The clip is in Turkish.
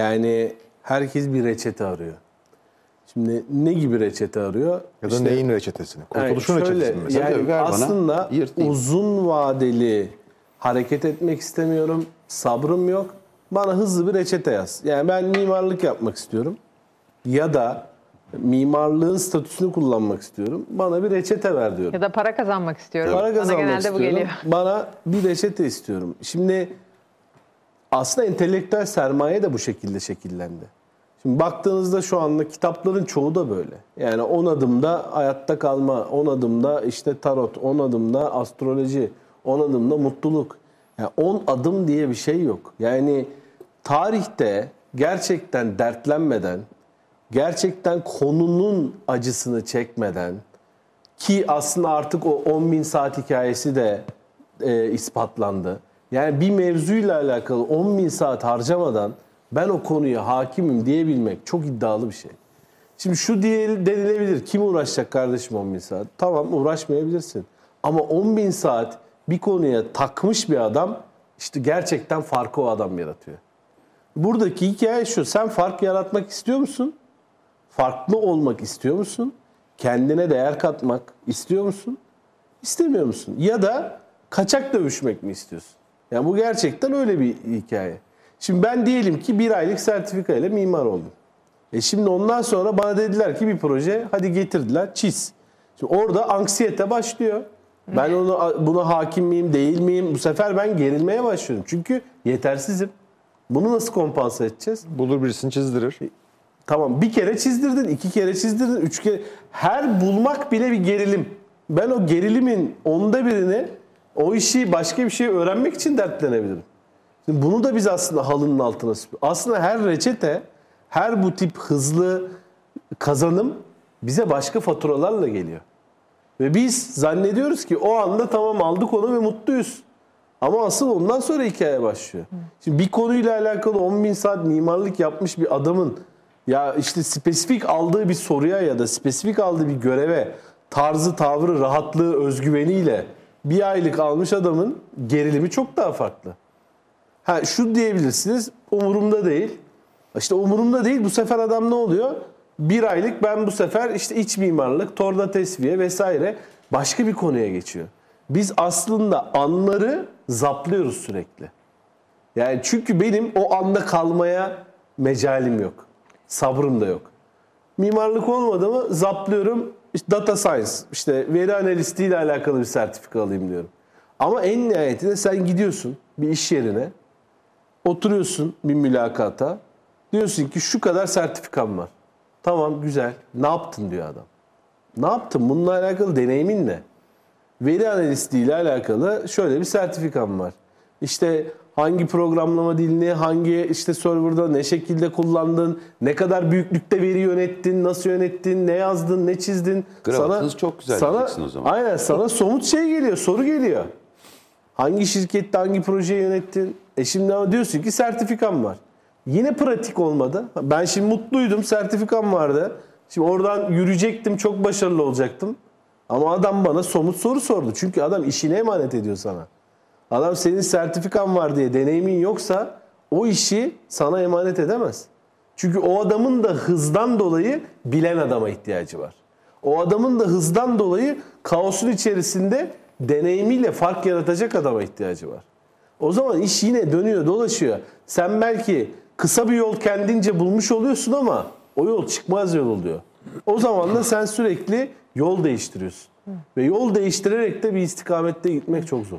Yani herkes bir reçete arıyor. Şimdi ne gibi reçete arıyor? Ya da İşte- neyin reçetesini? Yani Kurtuluşun şöyle, reçetesini mesela. Yani Ver bana, aslında yırtayım. uzun vadeli hareket etmek istemiyorum. Sabrım yok. Bana hızlı bir reçete yaz. Yani ben mimarlık yapmak istiyorum. Ya da mimarlığın statüsünü kullanmak istiyorum. Bana bir reçete ver diyorum. Ya da para kazanmak istiyorum. Para Bana kazanmak genelde istiyorum. bu geliyor. Bana bir reçete istiyorum. Şimdi aslında entelektüel sermaye de bu şekilde şekillendi. Şimdi baktığınızda şu anda kitapların çoğu da böyle. Yani 10 adımda hayatta kalma, 10 adımda işte tarot, 10 adımda astroloji, 10 adımda mutluluk. Yani 10 adım diye bir şey yok. Yani tarihte gerçekten dertlenmeden, gerçekten konunun acısını çekmeden, ki aslında artık o 10 bin saat hikayesi de e, ispatlandı. Yani bir mevzuyla alakalı 10 bin saat harcamadan ben o konuya hakimim diyebilmek çok iddialı bir şey. Şimdi şu diye denilebilir. Kim uğraşacak kardeşim 10 bin saat? Tamam uğraşmayabilirsin. Ama 10 bin saat bir konuya takmış bir adam işte gerçekten farkı o adam yaratıyor. Buradaki hikaye şu. Sen fark yaratmak istiyor musun? Farklı olmak istiyor musun? Kendine değer katmak istiyor musun? İstemiyor musun? Ya da kaçak dövüşmek mi istiyorsun? Yani bu gerçekten öyle bir hikaye. Şimdi ben diyelim ki bir aylık sertifika ile mimar oldum. E şimdi ondan sonra bana dediler ki bir proje hadi getirdiler çiz. Şimdi orada anksiyete başlıyor. Ben onu buna hakim miyim değil miyim? Bu sefer ben gerilmeye başlıyorum. Çünkü yetersizim. Bunu nasıl kompanse edeceğiz? Bulur birisini çizdirir. Tamam bir kere çizdirdin, iki kere çizdirdin, üç kere. Her bulmak bile bir gerilim. Ben o gerilimin onda birini o işi başka bir şey öğrenmek için dertlenebilirim. Şimdi bunu da biz aslında halının altına süpürüyoruz. Aslında her reçete, her bu tip hızlı kazanım bize başka faturalarla geliyor. Ve biz zannediyoruz ki o anda tamam aldık onu ve mutluyuz. Ama asıl ondan sonra hikaye başlıyor. Şimdi bir konuyla alakalı 10 bin saat mimarlık yapmış bir adamın ya işte spesifik aldığı bir soruya ya da spesifik aldığı bir göreve tarzı, tavrı, rahatlığı, özgüveniyle bir aylık almış adamın gerilimi çok daha farklı. Ha şu diyebilirsiniz umurumda değil. İşte umurumda değil bu sefer adam ne oluyor? Bir aylık ben bu sefer işte iç mimarlık, torna tesviye vesaire başka bir konuya geçiyor. Biz aslında anları zaplıyoruz sürekli. Yani çünkü benim o anda kalmaya mecalim yok. Sabrım da yok. Mimarlık olmadı mı zaplıyorum. İşte data science, işte veri analistiğiyle alakalı bir sertifika alayım diyorum. Ama en nihayetinde sen gidiyorsun bir iş yerine, oturuyorsun bir mülakata. Diyorsun ki şu kadar sertifikam var. Tamam güzel. Ne yaptın diyor adam. Ne yaptın? Bununla alakalı deneyimin ne? Veri analistiği ile alakalı şöyle bir sertifikam var. İşte hangi programlama dilini, hangi işte serverda ne şekilde kullandın, ne kadar büyüklükte veri yönettin, nasıl yönettin, ne yazdın, ne çizdin. Kravatınız çok güzel sana, o zaman. Aynen sana somut şey geliyor, soru geliyor. Hangi şirkette hangi projeyi yönettin? E şimdi ama diyorsun ki sertifikam var. Yine pratik olmadı. Ben şimdi mutluydum, sertifikam vardı. Şimdi oradan yürüyecektim, çok başarılı olacaktım. Ama adam bana somut soru sordu. Çünkü adam işine emanet ediyor sana. Adam senin sertifikan var diye deneyimin yoksa o işi sana emanet edemez. Çünkü o adamın da hızdan dolayı bilen adama ihtiyacı var. O adamın da hızdan dolayı kaosun içerisinde deneyimiyle fark yaratacak adama ihtiyacı var. O zaman iş yine dönüyor dolaşıyor. Sen belki kısa bir yol kendince bulmuş oluyorsun ama o yol çıkmaz yol oluyor. O zaman da sen sürekli yol değiştiriyorsun. Ve yol değiştirerek de bir istikamette gitmek çok zor.